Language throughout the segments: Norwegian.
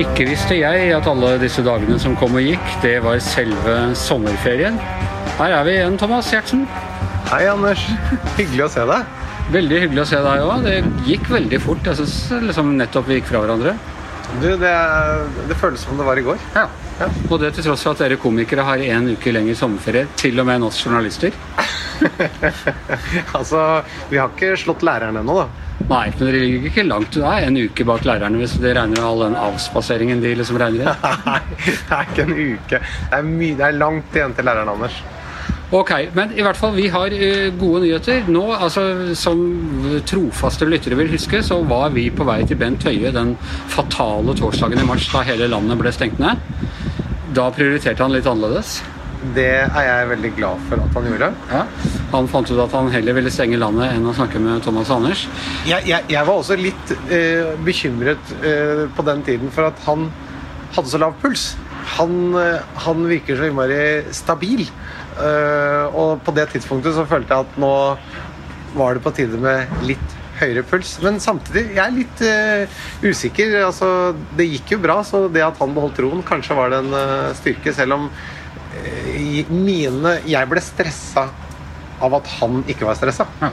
Ikke visste jeg at alle disse dagene som kom og gikk, det var selve sommerferien. Her er vi igjen, Thomas Gjertsen. Hei, Anders. Hyggelig å se deg. Veldig hyggelig å se deg òg. Det gikk veldig fort. Jeg synes liksom nettopp vi gikk fra hverandre. Du, det, det føles som det var i går. Ja. Og det til tross for at dere komikere har en uke lenger sommerferie. Til og med enn oss journalister. altså, vi har ikke slått læreren ennå, da. Nei, men dere ligger ikke langt unna en uke bak lærerne hvis dere regner all den avspaseringen de liksom regner i. Nei, det er ikke en uke. Det er, mye, det er langt igjen til læreren, Anders. Ok, men i hvert fall, vi har uh, gode nyheter. Nå, altså, Som trofaste lyttere vil huske, så var vi på vei til Bent Høie den fatale torsdagen i mars da hele landet ble stengt ned. Da prioriterte han litt annerledes. Det er jeg veldig glad for at han gjorde. Ja. Han fant ut at han heller ville stenge landet enn å snakke med Thomas Anders. Jeg, jeg, jeg var også litt uh, bekymret uh, på den tiden for at han hadde så lav puls. Han, han virker så innmari stabil. Uh, og på det tidspunktet så følte jeg at nå var det på tide med litt høyere puls. Men samtidig, jeg er litt uh, usikker. Altså, det gikk jo bra, så det at han beholdt roen, kanskje var det en uh, styrke. Selv om mine Jeg ble stressa av at han ikke var stressa. Ja.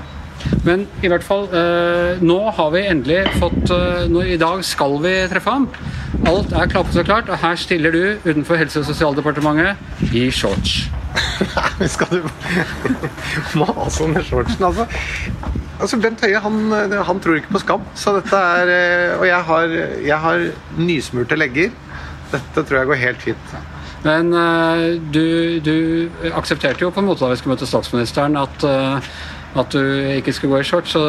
Men i hvert fall, eh, nå har vi endelig fått eh, nå, I dag skal vi treffe ham. Alt er klappet og klart, og her stiller du utenfor Helse- og sosialdepartementet i shorts. Nei, skal du mase om shortsen, altså? Altså, Bent Høie han, han, tror ikke på skam. Så dette er, eh, og jeg har, jeg har nysmurte legger. Dette tror jeg går helt fint. Men uh, du, du, aksepterte jo på en måte da vi skulle møte statsministeren at, uh, at du ikke skulle gå i shorts, så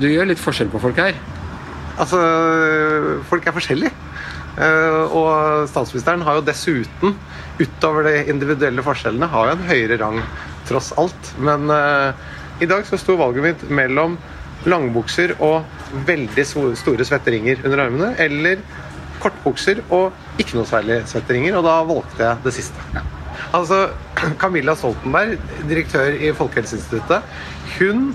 du gjør litt forskjell på folk her? Altså, folk er forskjellige. Uh, og statsministeren har jo dessuten, utover de individuelle forskjellene, har jo en høyere rang tross alt. Men i dag så sto valget mitt mellom langbukser og veldig store svetteringer under armene, eller kortbukser og ikke noe særlig svetteringer, og da valgte jeg det siste. Ja. Altså, Camilla Stoltenberg, direktør i Folkehelseinstituttet, hun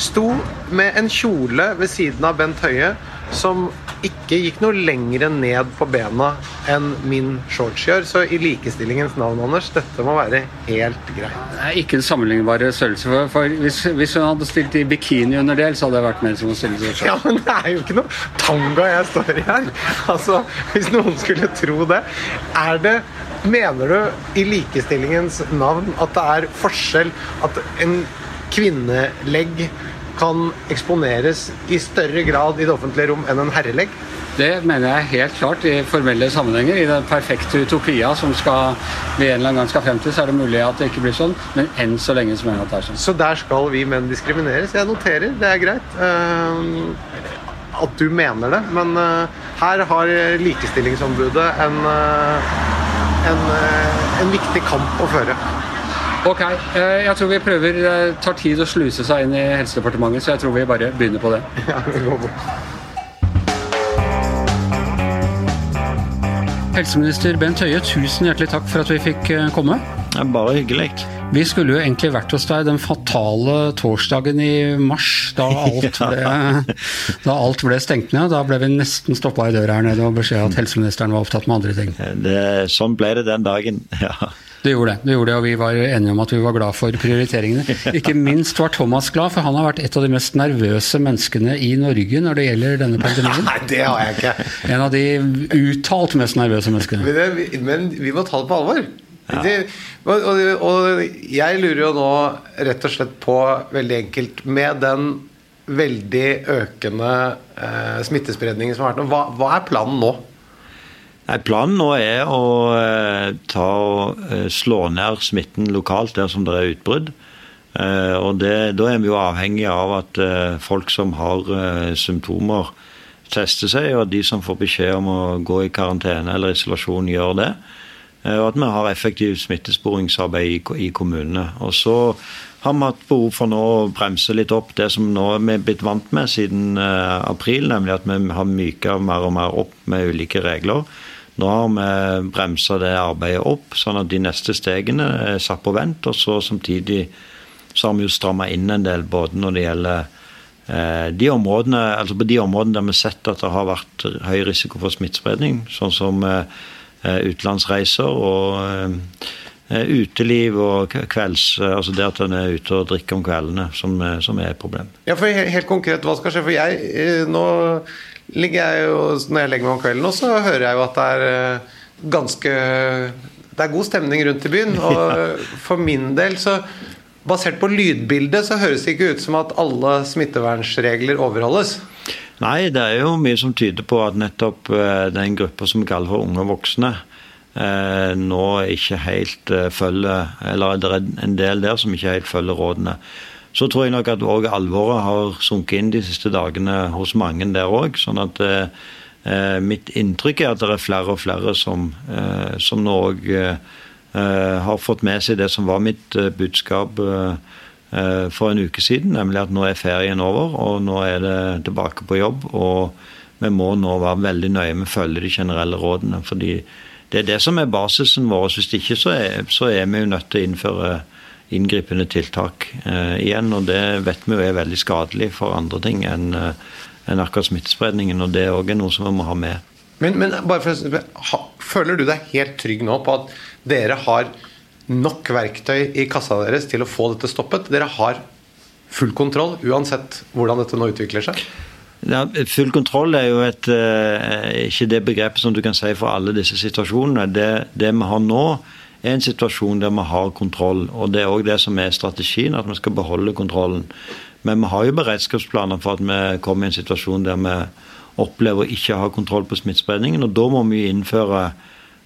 sto med en kjole ved siden av Bent Høie som ikke gikk noe lenger ned på bena enn min shorts gjør. Så i likestillingens navn, Anders, dette må være helt greit. Det er ikke en sammenlignbare størrelse. For, for hvis, hvis, hun hadde stilt i bikini under del, så hadde det vært mer som å stille i shorts. Ja, men det er jo ikke noe tanga jeg står i her. Altså, Hvis noen skulle tro det. Er det Mener du i likestillingens navn at det er forskjell at en kvinnelegg kan eksponeres i større grad i det offentlige rom enn en herrelegg? Det mener jeg helt klart i formelle sammenhenger. I den perfekte utopia som skal, vi en eller annen gang skal frem til, så er det mulig at det ikke blir sånn, men enn så lenge så mener jeg at det er sånn. Så der skal vi menn diskrimineres? Jeg noterer, det er greit. Uh, at du mener det, men uh, her har Likestillingsombudet en, uh, en, en viktig kamp å føre. Ok, eh, jeg tror vi prøver Det tar tid å sluse seg inn i Helsedepartementet, så jeg tror vi bare begynner på det. Ja, det går bra. Helseminister Bent Høie, tusen hjertelig takk for at vi fikk eh, komme. Det er bare hyggelig. Vi skulle jo egentlig vært hos deg den fatale torsdagen i mars, da alt ble, da alt ble stengt ned. Da ble vi nesten stoppa i døra her nede og beskjed at helseministeren var opptatt med andre ting. Det, sånn ble det den dagen, ja. Det gjorde det. det gjorde det, og vi var enige om at vi var glad for prioriteringene. Ikke minst var Thomas glad, for han har vært et av de mest nervøse menneskene i Norge når det gjelder denne pandemien. Nei, det har jeg ikke. En av de uttalt mest nervøse menneskene. Men, det, men vi må ta det på alvor. Ja. Det, og, og, og, jeg lurer jo nå rett og slett på, veldig enkelt, med den veldig økende eh, smittespredningen som har vært nå, hva, hva er planen nå? Nei, Planen nå er å eh, ta og eh, slå ned smitten lokalt der som det er utbrudd. Eh, og det, Da er vi jo avhengig av at folk som har symptomer, tester seg, og at de som får beskjed om å gå i karantene eller isolasjon, gjør det. Og at vi har effektivt smittesporingsarbeid i kommunene. Og så har vi hatt behov for nå å bremse litt opp det som nå vi er blitt vant med siden april, nemlig at vi har myka mer og mer opp med ulike regler. Nå har vi bremsa det arbeidet opp, sånn at de neste stegene er satt på vent. Og så samtidig så har vi jo stramma inn en del både når det gjelder de områdene, altså På de områdene der vi har sett at det har vært høy risiko for smittespredning, sånn som utenlandsreiser og uteliv og kvelds, altså det at en er ute og drikker om kveldene, som, som, er et problem. Ja, for Helt konkret, hva skal skje? For jeg, nå ligger jeg jo, Når jeg legger meg om kvelden, så hører jeg jo at det er ganske Det er god stemning rundt i byen. Og for min del så Basert på lydbildet så høres det ikke ut som at alle smittevernregler overholdes. Nei, det er jo mye som tyder på at nettopp eh, den gruppa som vi kaller for unge voksne, eh, nå ikke helt eh, følger Eller det er en del der som ikke helt følger rådene. Så tror jeg nok at òg alvoret har sunket inn de siste dagene hos mange der òg. Sånn at Eh, mitt inntrykk er at det er flere og flere som, eh, som nå òg eh, har fått med seg det som var mitt budskap for en uke siden, nemlig at nå er ferien over, og nå er det tilbake på jobb. Og vi må nå være veldig nøye med å følge de generelle rådene. fordi det er det som er basisen vår. Hvis ikke så er, så er vi jo nødt til å innføre inngripende tiltak eh, igjen. Og det vet vi jo er veldig skadelig for andre ting enn en akkurat smittespredningen. Og det er òg noe som vi må ha med. Men, men for, føler du deg helt trygg nå på at dere har nok verktøy i kassa deres til å få dette stoppet? Dere har full kontroll uansett hvordan dette nå utvikler seg? Ja, full kontroll er jo et, eh, ikke det begrepet som du kan si for alle disse situasjonene. Det, det vi har nå, er en situasjon der vi har kontroll. Og det er òg det som er strategien, at vi skal beholde kontrollen. Men vi har jo beredskapsplaner for at vi kommer i en situasjon der vi opplever å ikke ha kontroll på smittespredningen. Og da må vi innføre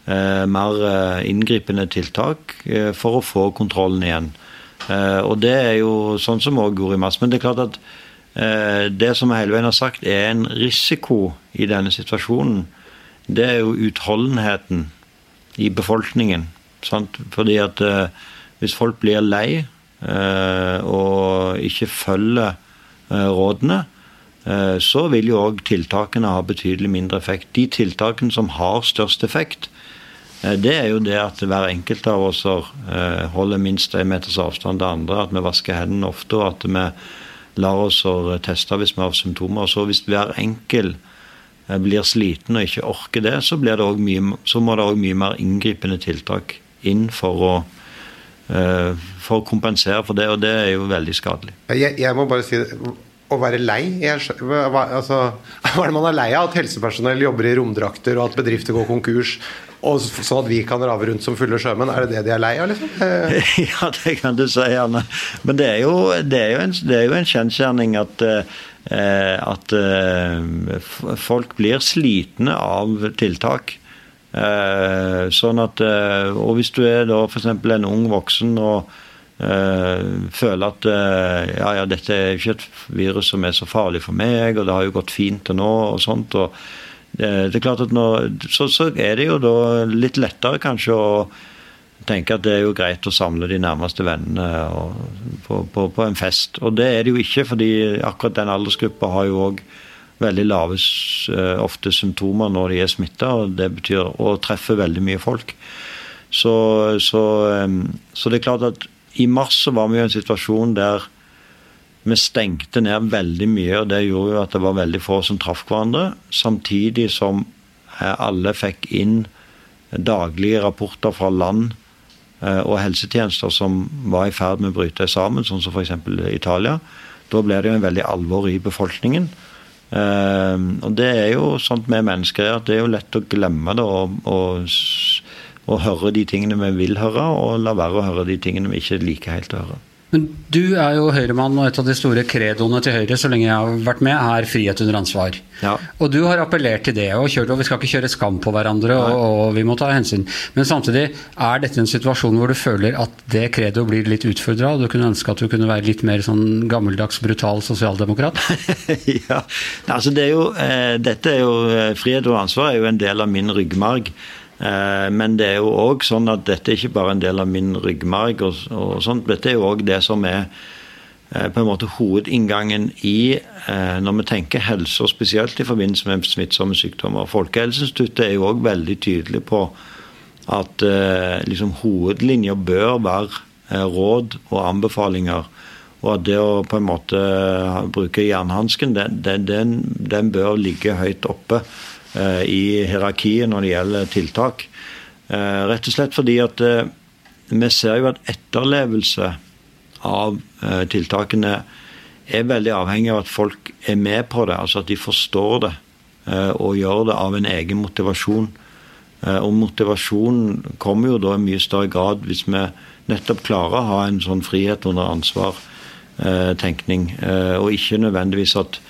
eh, mer eh, inngripende tiltak eh, for å få kontrollen igjen. Eh, og det er jo sånn som òg i mars. Men det er klart at eh, det som vi hele veien har sagt er en risiko i denne situasjonen, det er jo utholdenheten i befolkningen. Sant? Fordi at eh, hvis folk blir lei Eh, og ikke følger eh, rådene, så vil jo òg tiltakene ha betydelig mindre effekt. De tiltakene som har størst effekt, det er jo det at hver enkelt av oss holder minst en meters avstand til andre, at vi vasker hendene ofte, og at vi lar oss teste hvis vi har symptomer. Så hvis hver enkelt blir sliten og ikke orker det, så, det mye, så må det òg mye mer inngripende tiltak inn for å Eh, for å kompensere for det, og det er jo veldig skadelig. Jeg, jeg må bare si å være lei jeg, hva, altså, hva er det man er lei av? At helsepersonell jobber i romdrakter, og at bedrifter går konkurs, og sånn at vi kan rave rundt som fulle sjømenn? Er det det de er lei av, liksom? Eh. Ja, det kan du si, Anne. Men det er jo, det er jo en, det er jo en kjensgjerning at eh, at folk blir slitne av tiltak. Eh, sånn at, eh, og hvis du er da f.eks. en ung voksen og eh, føler at ja, ja, dette er ikke et virus som er så farlig for meg, og det har jo gått fint til nå, og sånt. og det er klart at nå, så, så, er det jo da litt lettere kanskje å tenke at det er jo greit å samle de nærmeste vennene på, på, på, en fest. Og det er det jo ikke, fordi akkurat den aldersgruppa har jo òg veldig lave eh, ofte symptomer når de er smitta, og det betyr å treffe veldig mye folk. Så, så, så, det er klart at i mars så var vi i en situasjon der vi stengte ned veldig mye, og det gjorde jo at det var veldig få som traff hverandre. Samtidig som eh, alle fikk inn daglige rapporter fra land eh, og helsetjenester som var i ferd med å bryte sammen, sånn som f.eks. Italia. Da ble det jo en veldig alvor i befolkningen. Uh, og det er jo sånt med mennesker at det er jo lett å glemme det og, og, og, høre de tingene vi vil høre, og la være å høre de tingene vi ikke liker helt å høre. Men du er jo Høyremann, og et av de store kredoene til Høyre så lenge jeg har vært med, er frihet under ansvar. Ja. Og du har appellert til det, og kjørt, og vi skal ikke kjøre skam på hverandre, og, og, vi må ta hensyn. Men samtidig, er dette en situasjon hvor du føler at det kredo blir litt utfordra, og du kunne ønske at du kunne være litt mer sånn gammeldags, brutal sosialdemokrat? ja, altså det er jo, eh, dette er jo, eh, Frihet og ansvar er jo en del av min ryggmarg. Eh, men det er jo òg sånn at dette er ikke bare en del av min ryggmarg. og, og sånt, Dette er jo òg det som er eh, på en måte hovedinngangen i eh, når vi tenker helse, og spesielt i forbindelse med smittsomme sykdommer. Folkehelseinstituttet er jo òg veldig tydelig på at liksom, hovedlinja bør være råd og anbefalinger Og at det å på en måte bruke jernhansken, den, den, den, bør ligge høyt oppe i hierarkiet når det gjelder tiltak. Eh, rett og slett fordi at eh, vi ser jo at etterlevelse av eh, tiltakene er veldig avhengig av at folk er med på det, altså at de forstår det eh, og gjør det av en egen motivasjon. Eh, og motivasjonen kommer jo da i mye større grad hvis vi nettopp klarer å ha en sånn frihet under ansvar-tenkning, eh, eh, og ikke nødvendigvis at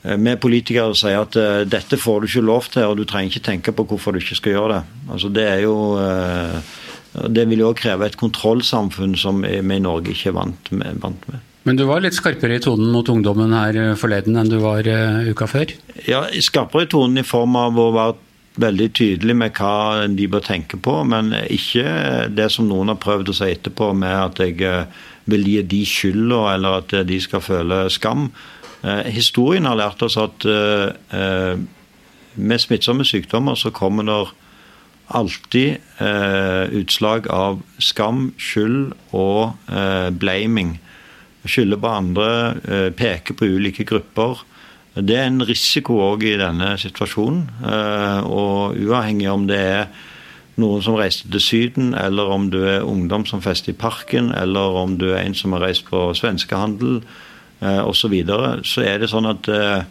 vi politikere sier at dette får du ikke lov til, og du trenger ikke tenke på hvorfor du ikke skal gjøre det. Altså Det er jo Det vil jo kreve et kontrollsamfunn som vi i Norge ikke er vant med. Vant med. Men du var litt skarpere i tonen mot ungdommen her forleden enn du var uka før? Ja, skarpere i tonen i form av å være veldig tydelig med hva de bør tenke på, men ikke det som noen har prøvd å si etterpå med at jeg eh, vil gi de skylda, eller at de skal føle skam. Eh, historien har lært oss at eh, med smittsomme sykdommer så kommer det alltid utslag av skam, skyld og blaming. Skylde på andre, peke på ulike grupper. Det er en risiko òg i denne situasjonen. Eh, og uavhengig om det er noen som reiste til Syden, eller om du er ungdom som fester i parken, eller om du er en som har reist på svenskehandel eh, osv., så, videre, så er det sånn at eh,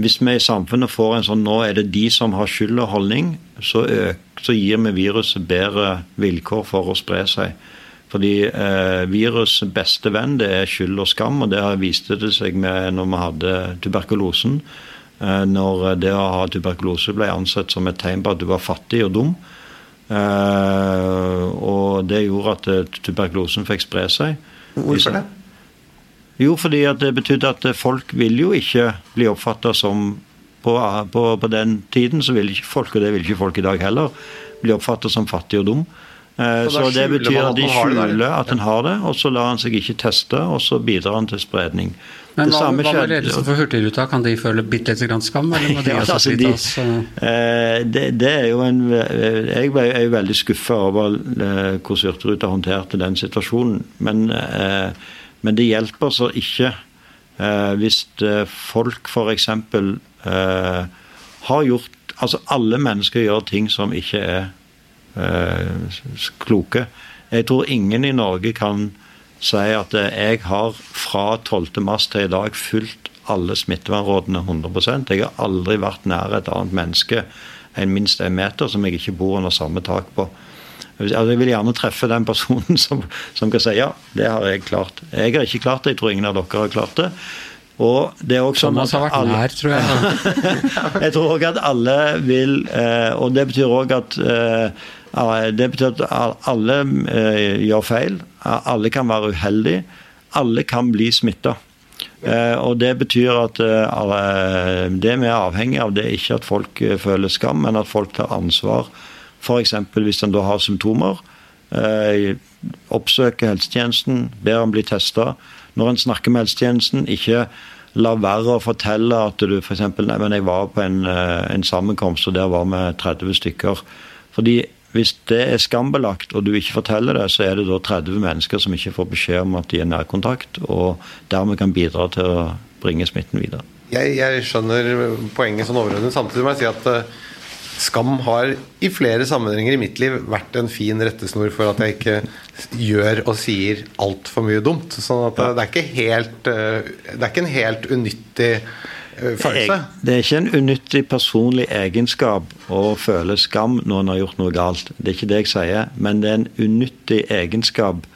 hvis vi i samfunnet får en sånn nå er det de som har skyld og holdning, så, øker, så gir vi viruset bedre vilkår for å spre seg. Fordi eh, virus' beste venn det er skyld og skam, og det viste det seg med når vi hadde tuberkulosen. Eh, når det å ha tuberkulose ble ansett som et tegn på at du var fattig og dum. Eh, og det gjorde at eh, tuberkulosen fikk spre seg. Hvorfor det? Jo, fordi at det betydde at folk vil jo ikke bli oppfatta som på, på, på, den tiden så vil ikke folk, og det vil ikke folk i dag heller, bli oppfatta som fattig og dum. Eh, så, det betyr at de skjuler at en har det, og så lar han seg ikke teste, og så bidrar han til spredning. Men hva, hva med ledelsen for Hurtigruta, kan de føle bitte litt skam? eller må de ja, altså, de, eh, det, det, er jo en Jeg er jo veldig skuffa over eh, hvordan Hurtigruta håndterte den situasjonen. Men, eh, men det hjelper så ikke eh, hvis eh, folk f.eks. Eh, har gjort Altså alle mennesker gjør ting som ikke er Eh, kloke. Jeg tror ingen i Norge kan si at jeg har fra 12. mars til i dag fulgt alle smittevernrådene 100% Jeg har aldri vært nær et annet menneske enn minst en meter som jeg ikke bor under samme tak på. Altså, jeg vil gjerne treffe den personen som, som, kan si ja, det har jeg klart. Jeg har ikke klart det, jeg tror ingen av dere har klart det. Og det er også sånn at alle, nær, tror jeg. jeg tror òg at alle vil eh, Og det betyr òg at eh, det betyr at alle eh, gjør feil. Alle kan være uheldige. Alle kan bli smitta. Eh, og Det betyr at eh, det vi er avhengig av, det er ikke at folk føler skam, men at folk tar ansvar. F.eks. hvis en da har symptomer. Oppsøke helsetjenesten, ber om å bli testa. Når en snakker med helsetjenesten, ikke la være å fortelle at du f.eks. Nei, men jeg var på en, en sammenkomst, og der var vi 30 stykker. Fordi hvis det er skambelagt, og du ikke forteller det, så er det da 30 mennesker som ikke får beskjed om at de er nærkontakt, og dermed kan bidra til å bringe smitten videre. Jeg, jeg skjønner poenget sånn overordnet. Samtidig må jeg si at uh, skam har i flere sammenhenger i mitt liv vært en fin rettesnor for at jeg ikke gjør og sier altfor mye dumt. Sånn at uh, det er ikke helt uh, Det er ikke en helt unyttig Eh, følelse? Det er ikke en unyttig personlig egenskap å føle skam når en har gjort noe galt. Det er ikke det jeg sier. Men det er en unyttig egenskap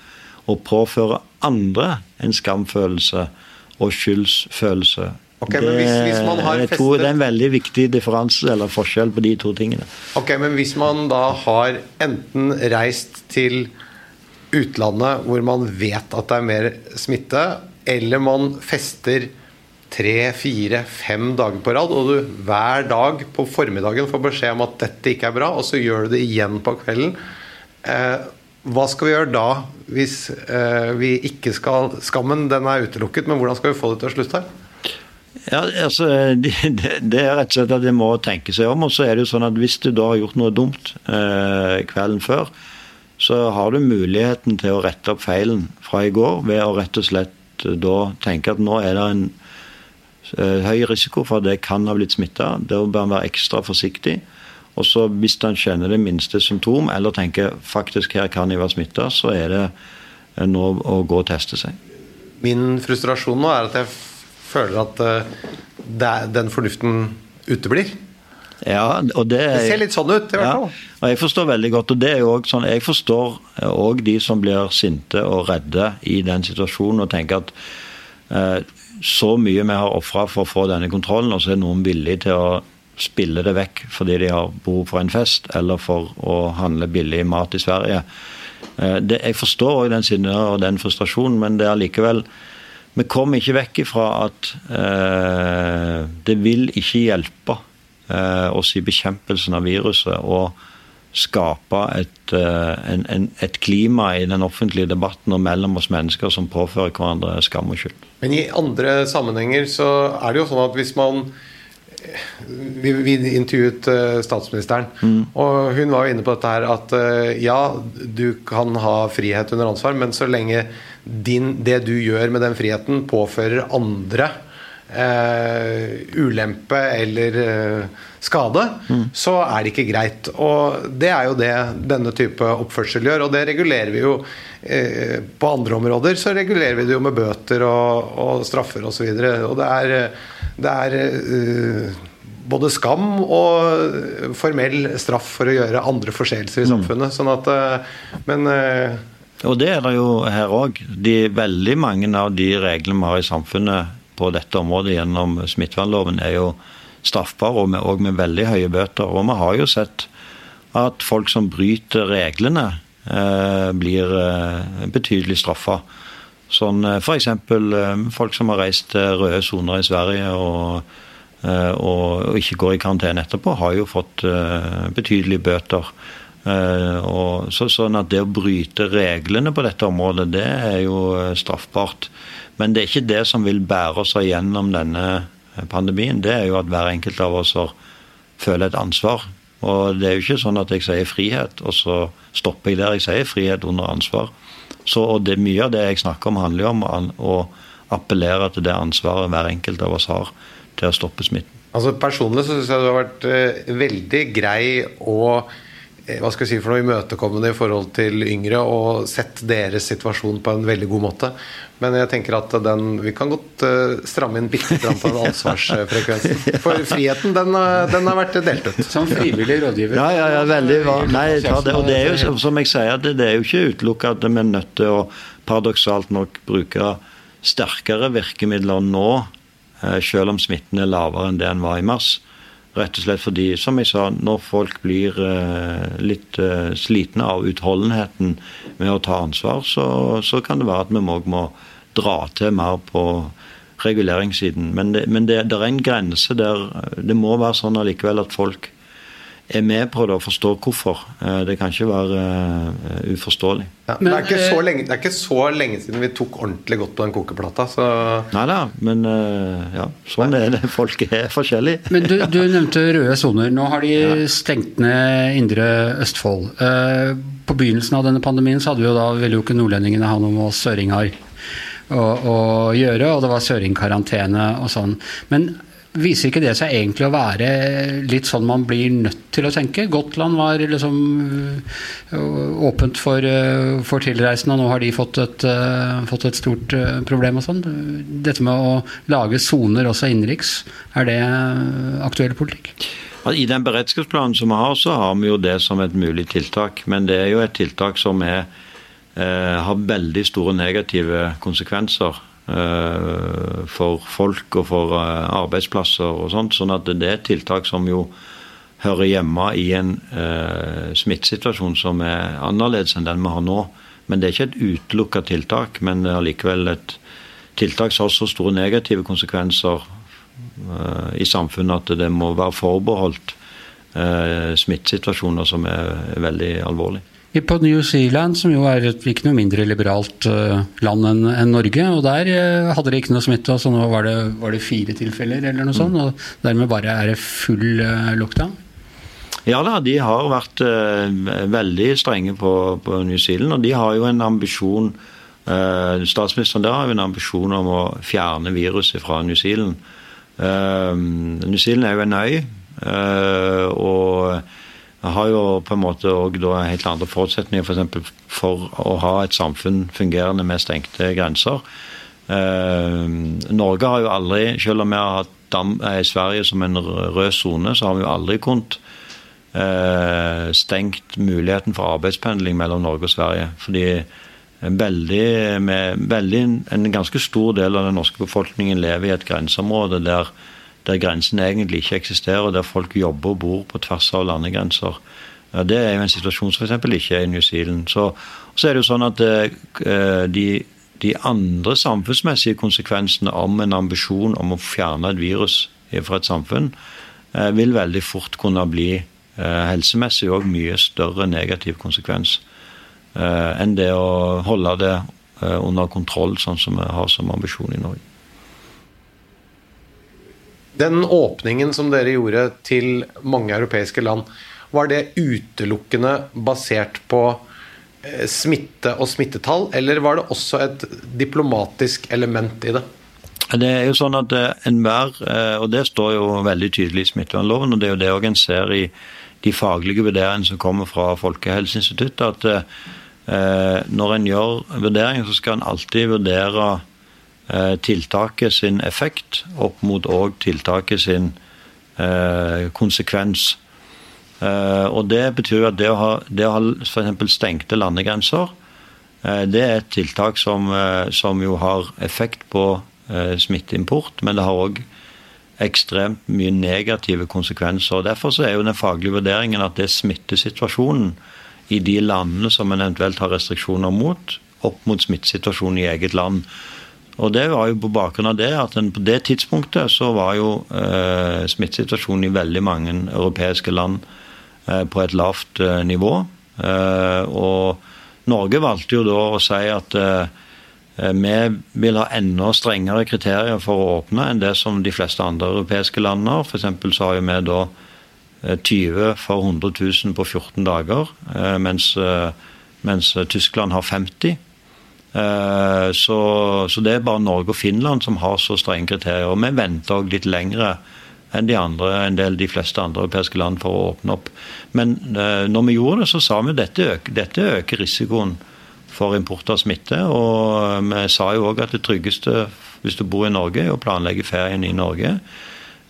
å påføre andre en skamfølelse og skyldsfølelse. Okay, det, hvis festet... to, det er en veldig viktig differanse eller forskjell på de to tingene. Ok, Men hvis man da har enten reist til utlandet hvor man vet at det er mer smitte, eller man fester tre, fire, fem dager på rad, og du hver dag på formiddagen får beskjed om at dette ikke er bra, og så gjør du det igjen på kvelden. Eh, hva skal vi gjøre da, hvis eh, vi ikke skal Skammen den er utelukket, men hvordan skal vi få det til å slutte? Ja, altså, det, er rett og slett at en må tenke seg om. og så er det jo sånn at Hvis du da har gjort noe dumt eh, kvelden før, så har du muligheten til å rette opp feilen fra i går ved å rett og slett da tenke at nå er det en høy risiko for at det kan ha blitt smitta. Da bør en være ekstra forsiktig. Og så Hvis en kjenner det minste symptom, eller tenker faktisk her kan jeg være smitta, så er det nå å gå og teste seg. Min frustrasjon nå er at jeg føler at den fornuften uteblir. Ja, og det, det ser litt sånn ut, i hvert fall. Ja, og jeg forstår veldig godt. og det er jo også sånn, Jeg forstår òg de som blir sinte og redde i den situasjonen og tenker at eh, så mye vi har ofra for å få denne kontrollen, og så er noen villig til å spille det vekk fordi de har behov for en fest eller for å handle billig mat i Sverige. Eh, det, jeg forstår òg den sinne og den frustrasjonen, men det er likevel Vi kommer ikke vekk ifra at eh, det vil ikke hjelpe eh, oss i bekjempelsen av viruset å skape et, eh, en, en, et, klima i den offentlige debatten og mellom oss mennesker som påfører hverandre skam og skyld. Men i andre sammenhenger så er det jo sånn at hvis man vi, vi intervjuet uh, statsministeren, mm. og hun var jo inne på dette her at uh, ja, du kan ha frihet under ansvar, men så lenge din, det du gjør med den friheten, påfører andre uh, ulempe eller skade, mm. så er det ikke greit. Og det er jo det denne type oppførsel gjør, og det regulerer vi jo på andre områder. Så regulerer vi det jo med bøter og, og straffer osv. Og, så og det er det er uh, både skam og formell straff for å gjøre andre forseelser i mm. samfunnet. Sånn at, uh, men uh, Og det er det jo her òg. Veldig mange av de reglene vi har i samfunnet på dette området gjennom smittevernloven, er jo straffbare, og med, og med veldig høye bøter. Og vi har jo sett at folk som bryter reglene, blir betydelig straffa. Sånn eh, F.eks. Eh, folk som har reist til røde soner i Sverige og, eh, og, og, ikke går i karantene etterpå, har jo fått betydelige bøter. Og så, sånn at Det å bryte reglene på dette området, det er jo straffbart. Men det er ikke det som vil bære oss gjennom denne pandemien. Det er jo at hver enkelt av oss føler et ansvar. Og det er jo ikke sånn at jeg sier frihet, og så stopper jeg der. Jeg sier frihet under ansvar. Så, og det, Mye av det jeg snakker om, handler jo om å appellere til det ansvaret hver enkelt av oss har til å stoppe smitten. Altså Personlig så syns jeg du har vært eh, veldig grei og hva skal jeg si for noe imøtekommende i forhold til yngre og sett deres situasjon på en veldig god måte. Men jeg tenker at den, vi kan godt uh, stramme inn bitte litt på den ansvarsfrekvensen. For friheten, den, uh, den, har vært delt ut. Som frivillig rådgiver. Ja, ja, ja veldig. Nei, det, og det er jo som jeg sier, det, det er jo ikke utelukka at vi er nødt til å paradoksalt nok bruke sterkere virkemidler nå, selv om smitten er lavere enn det den var i mars. Rett og slett fordi, som jeg sa, når folk blir litt slitne av utholdenheten med å ta ansvar, så, så kan det være at vi òg må dra til mer på reguleringssiden. Men det, men det, det er en grense der det må være sånn allikevel at folk er med på det og forstår hvorfor. Eh, det kan ikke være uh, uforståelig. Ja, men, det, er eh, lenge, det, er ikke så lenge siden vi tok ordentlig godt på den kokeplata. Så... Nei da, men uh, ja, sånn er det. Folk er forskjellige. Men du, du nevnte røde soner. Nå har de stengt ned Indre Østfold. Uh, på begynnelsen av denne pandemien så hadde vi jo da, ville jo ikke nordlendingene ha noe med oss søringer å, å gjøre, og det var søringkarantene og sånn. Men Viser ikke det seg egentlig å være litt sånn man blir nødt til å tenke? Gotland var liksom øh, åpent for, øh, for tilreisende, og nå har de fått et, øh, fått et stort problem og sånn. Dette med å lage soner også innenriks, er det aktuell politikk? I den beredskapsplanen som vi har, så har vi jo det som et mulig tiltak. Men det er jo et tiltak som er, eh, har veldig store negative konsekvenser eh, for folk og for eh, arbeidsplasser og sånt. Sånn at det er tiltak som jo hører hjemme i en eh, smittesituasjon som er annerledes enn den vi har nå. Men det er ikke et utelukka tiltak, men det er likevel et tiltak som har så store negative konsekvenser Eh, i samfunnet at det må være forbeholdt eh, smittesituasjoner som er veldig alvorlige. På New Zealand, som jo er et ikke noe mindre liberalt eh, land enn Norge, og der hadde de ikke noe smitte, og så nå var det, var det fire tilfeller eller noe sånt, og dermed bare er det full lockdown? Ja da, de har vært veldig strenge på, på New Zealand, og de har jo en ambisjon Uh, statsministeren der har jo en ambisjon om å fjerne viruset fra New Zealand. Uh, New Zealand er jo en øy, uh, og har jo på en måte også helt andre forutsetninger for, for å ha et samfunn fungerende med stengte grenser. Norge har jo aldri, selv om vi har hatt Dam, Sverige som en rød sone, så har vi jo aldri kunnet stengt muligheten for arbeidspendling mellom Norge og Sverige. fordi veldig, med, veldig, en ganske stor del av den norske befolkningen lever i et grenseområde der, der grensen egentlig ikke eksisterer, der folk jobber og bor på tvers av landegrenser. Ja, det er jo en situasjon som f.eks. ikke er i New Zealand. Så, så er det jo sånn at uh, de, de, andre samfunnsmessige konsekvensene om en ambisjon om å fjerne et virus fra et samfunn, uh, vil veldig fort kunne bli helsemessig òg mye større negativ konsekvens. Eh, enn det å holde det eh, under kontroll, sånn som vi har som ambisjon i Norge. Den åpningen som dere gjorde til mange europeiske land, var det utelukkende basert på eh, smitte og smittetall, eller var det også et diplomatisk element i det? Det er jo sånn at enhver, og det står jo veldig tydelig i smittevernloven, og det er jo det en ser i de faglige vurderingene som kommer fra Folkehelseinstituttet, at Eh, når en gjør vurderinger, så skal en alltid vurdere eh, tiltaket sin effekt opp mot òg tiltaket sin eh, konsekvens. Og Det betyr at det å ha, det å ha f.eks. stengte landegrenser, det er et tiltak som, som jo har effekt på smitteimport, men det har òg ekstremt mye negative konsekvenser. og Derfor er jo den faglige vurderingen at det smitter smittesituasjonen i de landene som en eventuelt har restriksjoner mot, opp mot smittesituasjonen i eget land. Og Det var jo på bakgrunn av det at en, på det tidspunktet så var jo eh, smittesituasjonen i veldig mange europeiske land eh, på et lavt eh, nivå. Eh, og Norge valgte jo da å si at eh, vi vil ha enda strengere kriterier for å åpne enn det som de fleste andre europeiske land har. F.eks. så har jo vi da 20 eh, for 100 000 på 14 dager, eh, mens, eh, mens Tyskland har 50. Så, så, det er bare Norge og Finland som har så strenge kriterier. Og vi venter òg litt lengre enn de andre, en del de fleste andre europeiske land for å åpne opp. Men når vi gjorde det, så sa vi at dette øker, dette øker risikoen for import av smitte. Og vi sa jo òg at det tryggeste hvis du bor i Norge, er å planlegge ferien i Norge.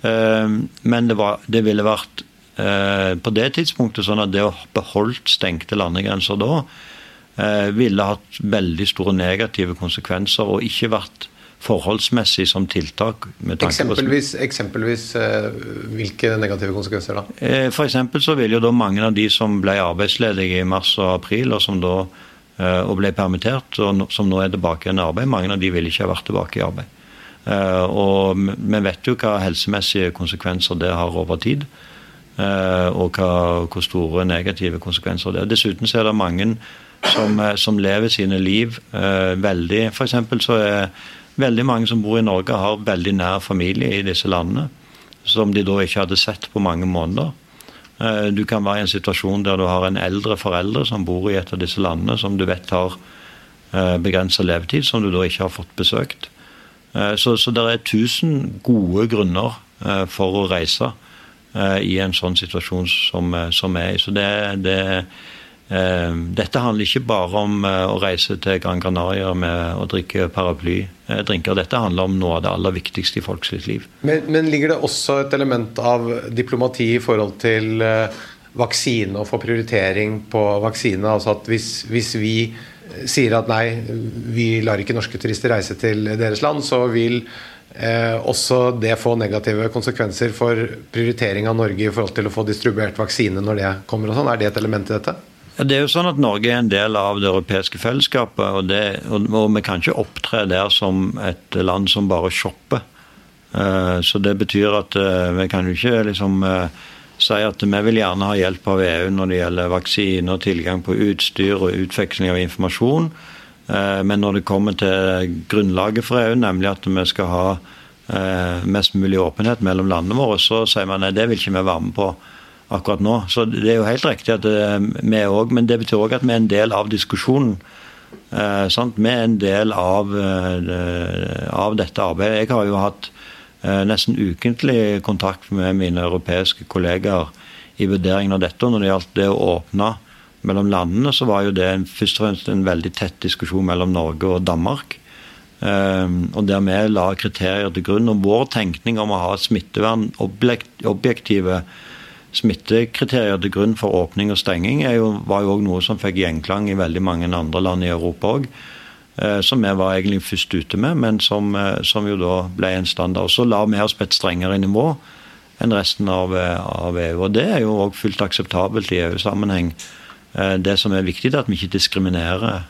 Men det, var, det ville vært Eh, på det tidspunktet sånn at det å beholdt stengte landegrenser da eh, ville hatt veldig store negative konsekvenser og ikke vært forholdsmessig som tiltak. eksempelvis, eksempelvis eh, hvilke negative konsekvenser da? For eksempel så vil jo da mange av de som ble arbeidsledige i mars og april, og som da og ble permittert, og som nå er tilbake igjen i arbeid, mange av de vil ikke ha vært tilbake i arbeid. Og vi vet jo hva helsemessige konsekvenser det har over tid. Eh, og hva, hvor store negative konsekvenser det er. Dessuten så er det mange som, eh, som lever sine liv eh, veldig F.eks. så er veldig mange som bor i Norge, har veldig nær familie i disse landene. Som de da ikke hadde sett på mange måneder. Du kan være i en situasjon der du har en eldre foreldre som bor i et av disse landene, som du vet har begrensa levetid, som du da ikke har fått besøkt. Så, så det er tusen gode grunner for å reise. Eh, i en sånn situasjon som, eh, som er i. Så det, det eh, dette handler ikke bare om å reise til Gran Canaria med å drikke paraplydrinker. Dette handler om noe av det aller viktigste i folks liv. Men, men, ligger det også et element av diplomati i forhold til vaksine og få prioritering på vaksine? Altså at hvis, hvis vi sier at nei, vi lar ikke norske turister reise til deres land, så vil eh, også det få negative konsekvenser for prioritering av Norge i forhold til å få distribuert vaksine når det kommer og sånn? Er det et element i dette? Ja, det er jo sånn at Norge er en del av det europeiske fellesskapet, og, det, og, vi kan ikke opptre der som et land som bare shopper. Uh, så det betyr at uh, vi kan jo ikke liksom uh, si at vi vil gjerne ha hjelp av EU når det gjelder vaksine og tilgang på utstyr og utveksling av informasjon. Eh, men når det kommer til grunnlaget for EU, nemlig at vi skal ha eh, mest mulig åpenhet mellom landene våre, så sier man nei, det vil ikke vi være med på akkurat nå. Så det er jo helt riktig at vi vi òg Men det betyr òg at vi er en del av diskusjonen. Eh, Vi er en del av, eh, av, dette arbeidet. Jeg har jo hatt eh, nesten ukentlig kontakt med mine europeiske kollegaer i vurderingen av dette. Og når det gjaldt det å åpne mellom landene, så var jo det en, først og fremst en veldig tett diskusjon mellom Norge og Danmark. og der vi la kriterier til grunn. Og vår tenkning om å ha smittevern, objektive smittekriterier til grunn for åpning og stenging jo, var jo også noe som fikk gjenklang i veldig mange andre land i Europa òg. Eh, som vi var egentlig først ute med, men som, eh, som jo da ble en standard. Så la vi oss på et strengere nivå enn resten av, eh, av EU. Og det er jo òg fullt akseptabelt i EU-sammenheng. Det som er viktig, er at vi ikke diskriminerer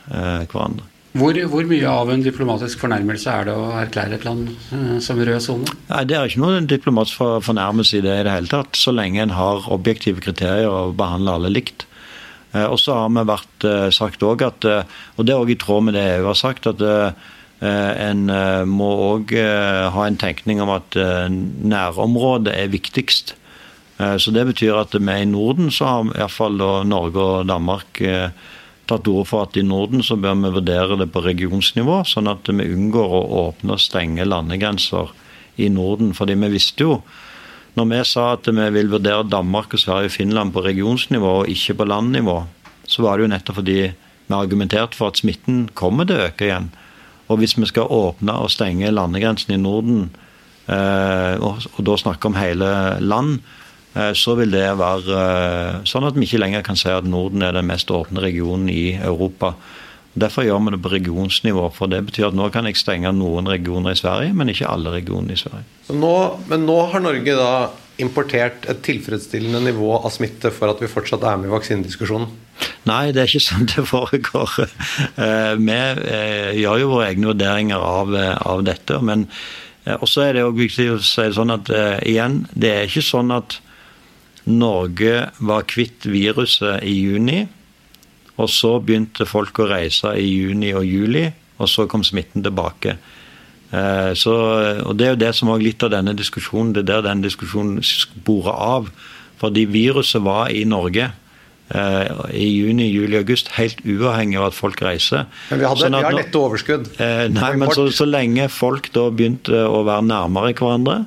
hverandre. Hvor, hvor, mye av en diplomatisk fornærmelse er det å erklære et land eh, som rød sone? Nei, Det er ikke noen diplomatisk fornærmelse i det i det hele tatt, så lenge en har objektive kriterier og behandler alle likt. Eh, og så har vi vært eh, sagt òg at, og det er òg i tråd med det EU har sagt, at en må òg ha en tenkning om at nærområdet er viktigst. Så det betyr at vi i Norden så har iallfall Norge og Danmark tatt ord for at i Norden så bør vi vurdere det på regionsnivå, sånn at vi unngår å åpne og stenge landegrenser i Norden. Fordi vi visste jo, når vi sa at vi vil vurdere Danmark og Sverige og Finland på regionsnivå og ikke på landnivå, så var det jo nettopp fordi vi argumenterte for at smitten kommer til å øke igjen. Og hvis vi skal åpne og stenge landegrensen i Norden, eh, og, da snakke om hele land, så vil det være eh, sånn at vi ikke lenger kan si at Norden er den mest åpne regionen i Europa. Derfor gjør vi det på regionsnivå. for Det betyr at nå kan jeg stenge noen regioner i Sverige, men ikke alle regionene i Sverige. Nå, men nå har Norge da importert et tilfredsstillende nivå av smitte for at vi fortsatt er med i vaksinediskusjonen? Nei, det er ikke sånn det foregår. Eh, vi gjør jo våre egne vurderinger av, av dette. Men også er det også viktig å si sånn at igjen, det er ikke sånn at Norge var kvitt viruset i juni. Og så begynte folk å reise i juni og juli, og så kom smitten tilbake. Eh, så, og Det er jo det som var litt av denne diskusjonen. Det er der den diskusjonen sporer av. Fordi viruset var i Norge eh, i juni, juli, august, helt uavhengig av at folk reiser. Men vi, hadde, sånn vi har lette overskudd? Eh, nei, men så, så, lenge folk da begynte å være nærmere hverandre,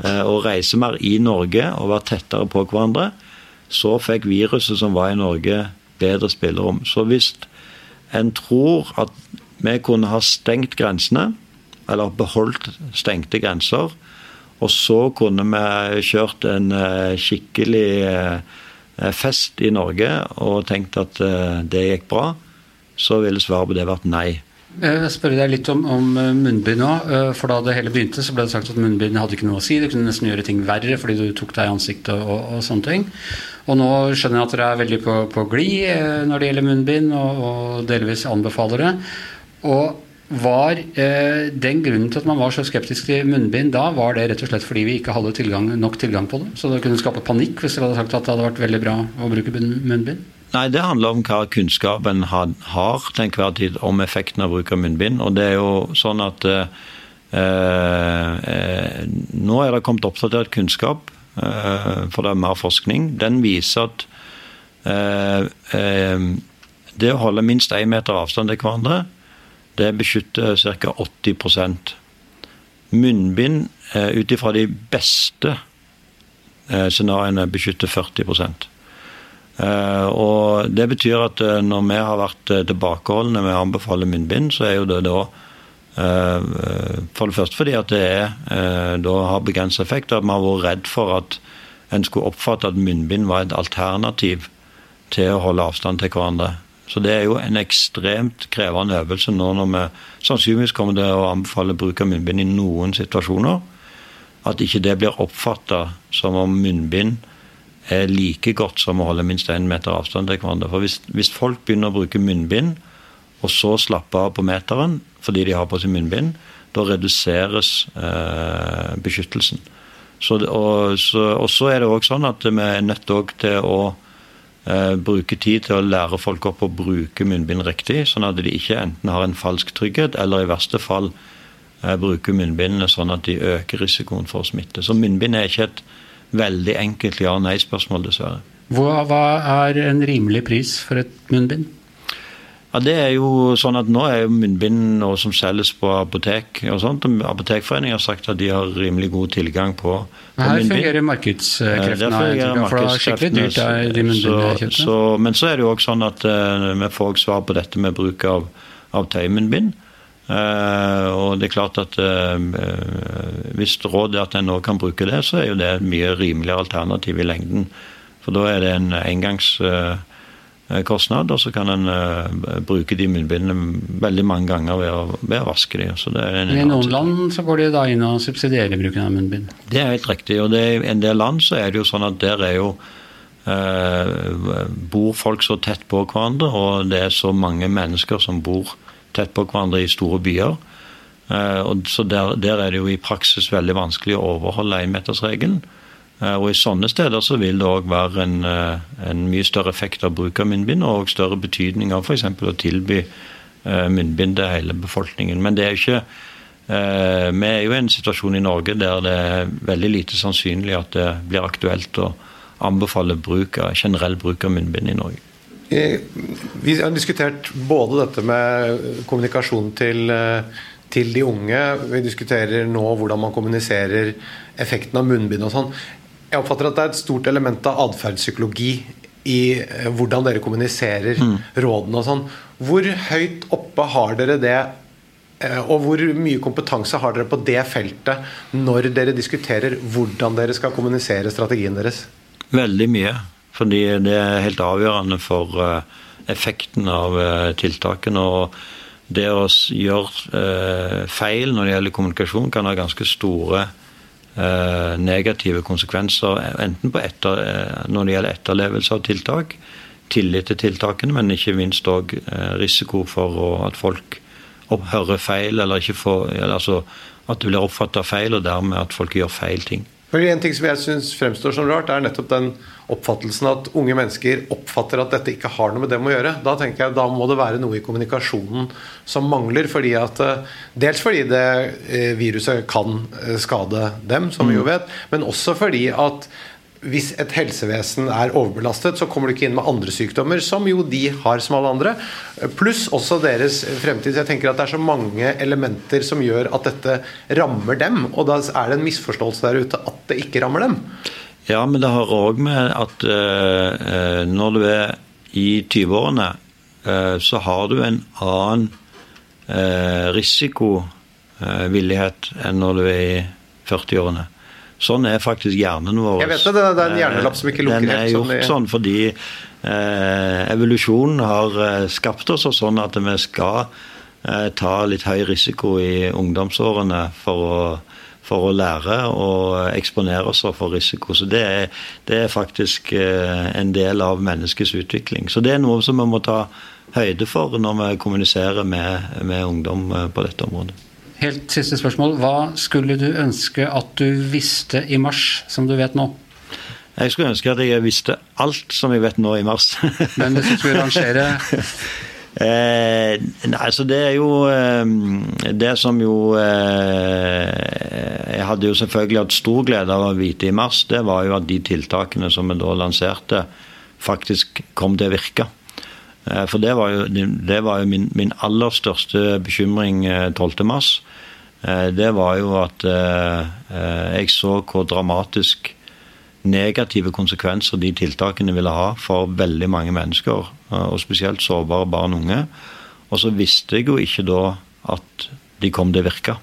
og reise mer i Norge og være tettere på hverandre, så fikk viruset som var i Norge, bedre spillerom. Så hvis en tror at vi kunne ha stengt grensene, eller beholdt stengte grenser, og så kunne vi kjørt en eh, skikkelig eh, fest i Norge og tenkt at det gikk bra, så ville svaret på det vært nei. Jeg spør deg litt om, om eh, munnbind nå. Eh, for da det hele begynte, så ble det sagt at munnbind hadde ikke noe å si. Det kunne nesten gjøre ting verre fordi du tok deg i ansiktet og, og, sånne ting. Og nå skjønner jeg at dere er veldig på, på glid eh, når det gjelder munnbind, og, og delvis anbefaler det. Og var eh, den grunnen til at man var så skeptisk til munnbind da, var det rett og slett fordi vi ikke hadde tilgang, nok tilgang på det? Så det kunne skape panikk hvis dere hadde sagt at det hadde vært veldig bra å bruke munnbind? Nei, Det handler om hva kunnskapen har til enhver tid om effekten av bruk av munnbind. Og det er jo sånn at eh, eh, Nå er det kommet oppdatert kunnskap, eh, for det er mer forskning. Den viser at eh, eh, det å holde minst én meter avstand til hverandre, det beskytter ca. 80 Munnbind eh, ut ifra de beste scenarioene beskytter 40 Eh, og Det betyr at eh, når vi har vært eh, tilbakeholdne med å anbefale munnbind, så er jo det da for det første fordi at det er, da har begrenset effekt, og at vi har vært redd for at en skulle oppfatte at munnbind var et alternativ til å holde avstand til hverandre. Så det er jo en ekstremt krevende øvelse nå når vi sannsynligvis kommer til å anbefale bruk av munnbind i noen situasjoner. At ikke det blir oppfatta som om munnbind er like godt som å holde minst én meter avstand til hverandre. For hvis, hvis, folk begynner å bruke munnbind, og så slappe av på meteren fordi de har på seg munnbind, da reduseres eh, beskyttelsen. Så, og, så, og, så, er det òg sånn at vi er nødt til å eh, bruke tid til å lære folk opp å bruke munnbind riktig, sånn at de ikke enten har en falsk trygghet, eller i verste fall eh, bruker munnbindene sånn at de øker risikoen for smitte. Så munnbind er ikke et veldig enkelt ja-nei-spørsmål, dessverre. Hva, hva, er en rimelig pris for et munnbind? Ja, det er jo sånn at Nå er jo munnbind noe som selges på apotek. og sånt. Apotekforeningen har sagt at de har rimelig god tilgang på, på Her munnbind. fungerer markedskreftene. Ja, fungerer for det er skikkelig dyrt, der, de munnbindene så- så- Men så er det jo også sånn at uh, vi får svar på dette med bruk av, av tøymunnbind. Eh, og det er klart at eh, eh, hvis rådet er at en nå kan bruke det, så er jo det et mye rimeligere alternativ i lengden. For da er det en engangskostnad, og så kan en bruke de munnbindene veldig mange ganger ved å, ved å vaske de. Så det er en I noen land så går de da inn og subsidierer bruken av munnbind. det er helt riktig. og I en del land så er det jo sånn at der er jo eh, bor folk så tett på hverandre, og det er så mange mennesker som bor tett på hverandre i store byer. Eh, så der, der er det jo i praksis veldig vanskelig å overholde énmetersregelen. Eh, og i sånne steder så vil det òg være en, eh, en mye større effekt av bruk av munnbind, og større betydning av f.eks. å tilby munnbind til hele befolkningen. Men det er jo ikke Vi er jo i en situasjon i Norge der det er veldig lite sannsynlig at det blir aktuelt å anbefale bruk av, generell bruk av munnbind i Norge. Eh, Vi har diskutert både dette med kommunikasjon til, eh, til de unge. Vi diskuterer nå hvordan man kommuniserer effekten av munnbind og sånn. Jeg oppfatter at det er et stort element av atferdspsykologi i eh, hvordan dere kommuniserer rådene og sånn. Hvor høyt oppe har dere det? Og hvor mye kompetanse har dere på det feltet når dere diskuterer hvordan dere skal kommunisere strategien deres? Veldig mye. Fordi det er helt avgjørende for eh, effekten av eh, tiltakene. Og det å gjøre eh, feil når det gjelder kommunikasjon, kan ha ganske store negative konsekvenser. Enten etter, når det gjelder etterlevelse av tiltak, tillit til tiltakene, men ikke minst òg risiko for at folk hører feil, eller ikke får altså, at det blir oppfatta feil, og dermed at folk gjør feil ting. En ting som jeg synes fremstår som rart, er nettopp den oppfattelsen at unge mennesker oppfatter at dette ikke har noe med dem å gjøre. Da tenker jeg da må det være noe i kommunikasjonen som mangler. fordi at eh, Dels fordi det eh, viruset kan eh, skade dem, som vi jo vet, men også fordi at hvis et helsevesen er overbelastet, så kommer du ikke inn med andre sykdommer, som jo de har som alle andre. Pluss også deres fremtid. Jeg tenker at det er så mange elementer som gjør at dette rammer dem. Og da er det en misforståelse der ute at det ikke rammer dem. Ja, men det har òg med at eh, når du er i 20-årene, eh, så har du en annen eh, risikovillighet enn når du er i 40-årene. Sånn er faktisk hjernen vår. Jeg vet det, det er en hjernelapp som ikke lukker helt. Den er gjort sånn, sånn fordi eh, evolusjonen har skapt oss sånn at vi skal eh, ta litt høy risiko i ungdomsårene for å, for å lære og eksponere oss for risiko. Så det er, det er faktisk eh, en del av menneskets utvikling. Så det er noe som vi må ta høyde for når vi kommuniserer med, med ungdom eh, på dette området. Helt siste spørsmål. Hva skulle du ønske at du visste i mars, som du vet nå? Jeg skulle ønske at jeg visste alt som jeg vet nå i mars. Men hvis du skulle rangere Eh, nei, så det er jo eh, Det som jo eh, Jeg hadde jo selvfølgelig hatt stor glede av å vite i mars, det var jo at de tiltakene som vi da lanserte, faktisk kom til å virke. Eh, for det var jo, det var jo min, min aller største bekymring eh, 12. mars. Eh, det var jo at eh, eh, jeg så hvor dramatisk negative konsekvenser de tiltakene ville ha for veldig mange mennesker, og spesielt sårbare barn og unge. Og så visste jeg jo ikke da at de kom til å virke.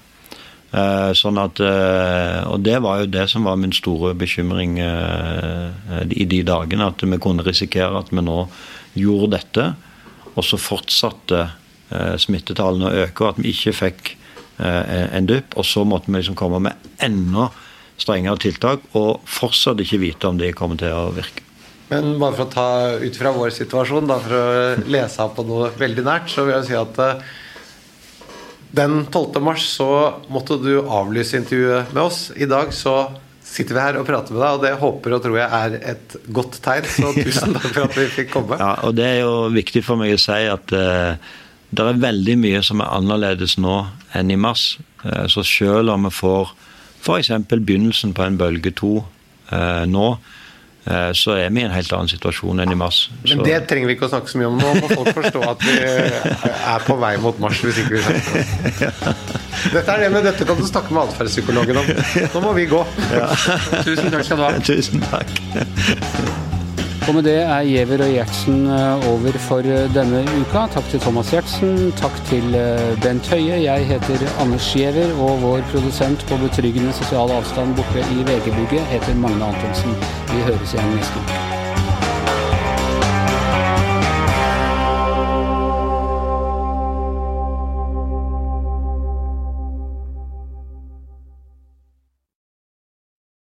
Eh, Sånn at, eh, og det var jo det som var min store bekymring eh, i de dagene. At vi kunne risikere at vi nå gjorde dette, og så fortsatte smittetallene å øke, og at vi ikke fikk en dupp. Og så måtte vi liksom komme med enda strengere tiltak, og fortsatt ikke vite om de kommer til å virke. Men bare for å ta ut fra vår situasjon, da, for å lese av på noe veldig nært, så vil jeg si at eh, den 12. mars så måtte du avlyse intervjuet med oss. I dag så sitter vi her og prater med deg, og det håper og tror jeg er et godt tegn. Så tusen takk for at vi fikk komme. Ja, og det er jo viktig for meg å si at uh, det er veldig mye som er annerledes nå enn i mars. Uh, så selv om vi får f.eks. begynnelsen på en bølge to eh, nå, eh, så er vi i en helt annen situasjon enn i mars. Men det trenger vi ikke å snakke så mye om nå. Må folk forstå at vi er på vei mot mars hvis ikke vi snakker. Dette er det med dette kan du snakke med atferdspsykologen om. Nå må vi gå. Tusen takk skal du ha. Tusen takk. Og med det er Giæver og Gjertsen eh, over for eh, denne uka. Takk til Thomas Gjertsen, takk til eh, Bent Høie. Jeg heter Anders Giæver, og vår produsent på betryggende sosial avstand borte i VG-bygget heter Magne Antonsen. Vi høres igjen neste uke.